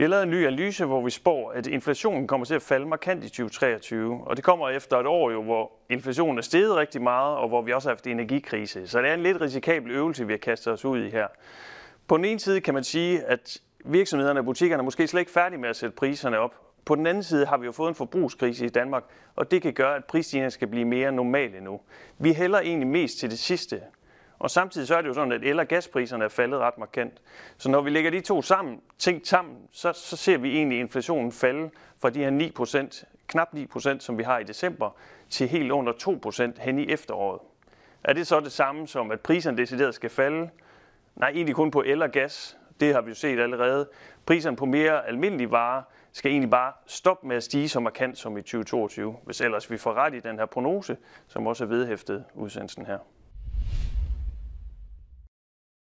Vi har lavet en ny analyse, hvor vi spår, at inflationen kommer til at falde markant i 2023. Og det kommer efter et år, jo, hvor inflationen er steget rigtig meget, og hvor vi også har haft energikrise. Så det er en lidt risikabel øvelse, vi har kastet os ud i her. På den ene side kan man sige, at virksomhederne og butikkerne er måske slet ikke færdige med at sætte priserne op. På den anden side har vi jo fået en forbrugskrise i Danmark, og det kan gøre, at prisstigningerne skal blive mere normale nu. Vi hælder egentlig mest til det sidste, og samtidig så er det jo sådan, at el- og gaspriserne er faldet ret markant. Så når vi lægger de to sammen, ting sammen, så, så ser vi egentlig inflationen falde fra de her 9% knap 9% som vi har i december, til helt under 2% hen i efteråret. Er det så det samme som, at priserne decideret skal falde? Nej, egentlig kun på el og gas. Det har vi jo set allerede. Priserne på mere almindelige varer skal egentlig bare stoppe med at stige så markant som i 2022, hvis ellers vi får ret i den her prognose, som også er vedhæftet udsendelsen her.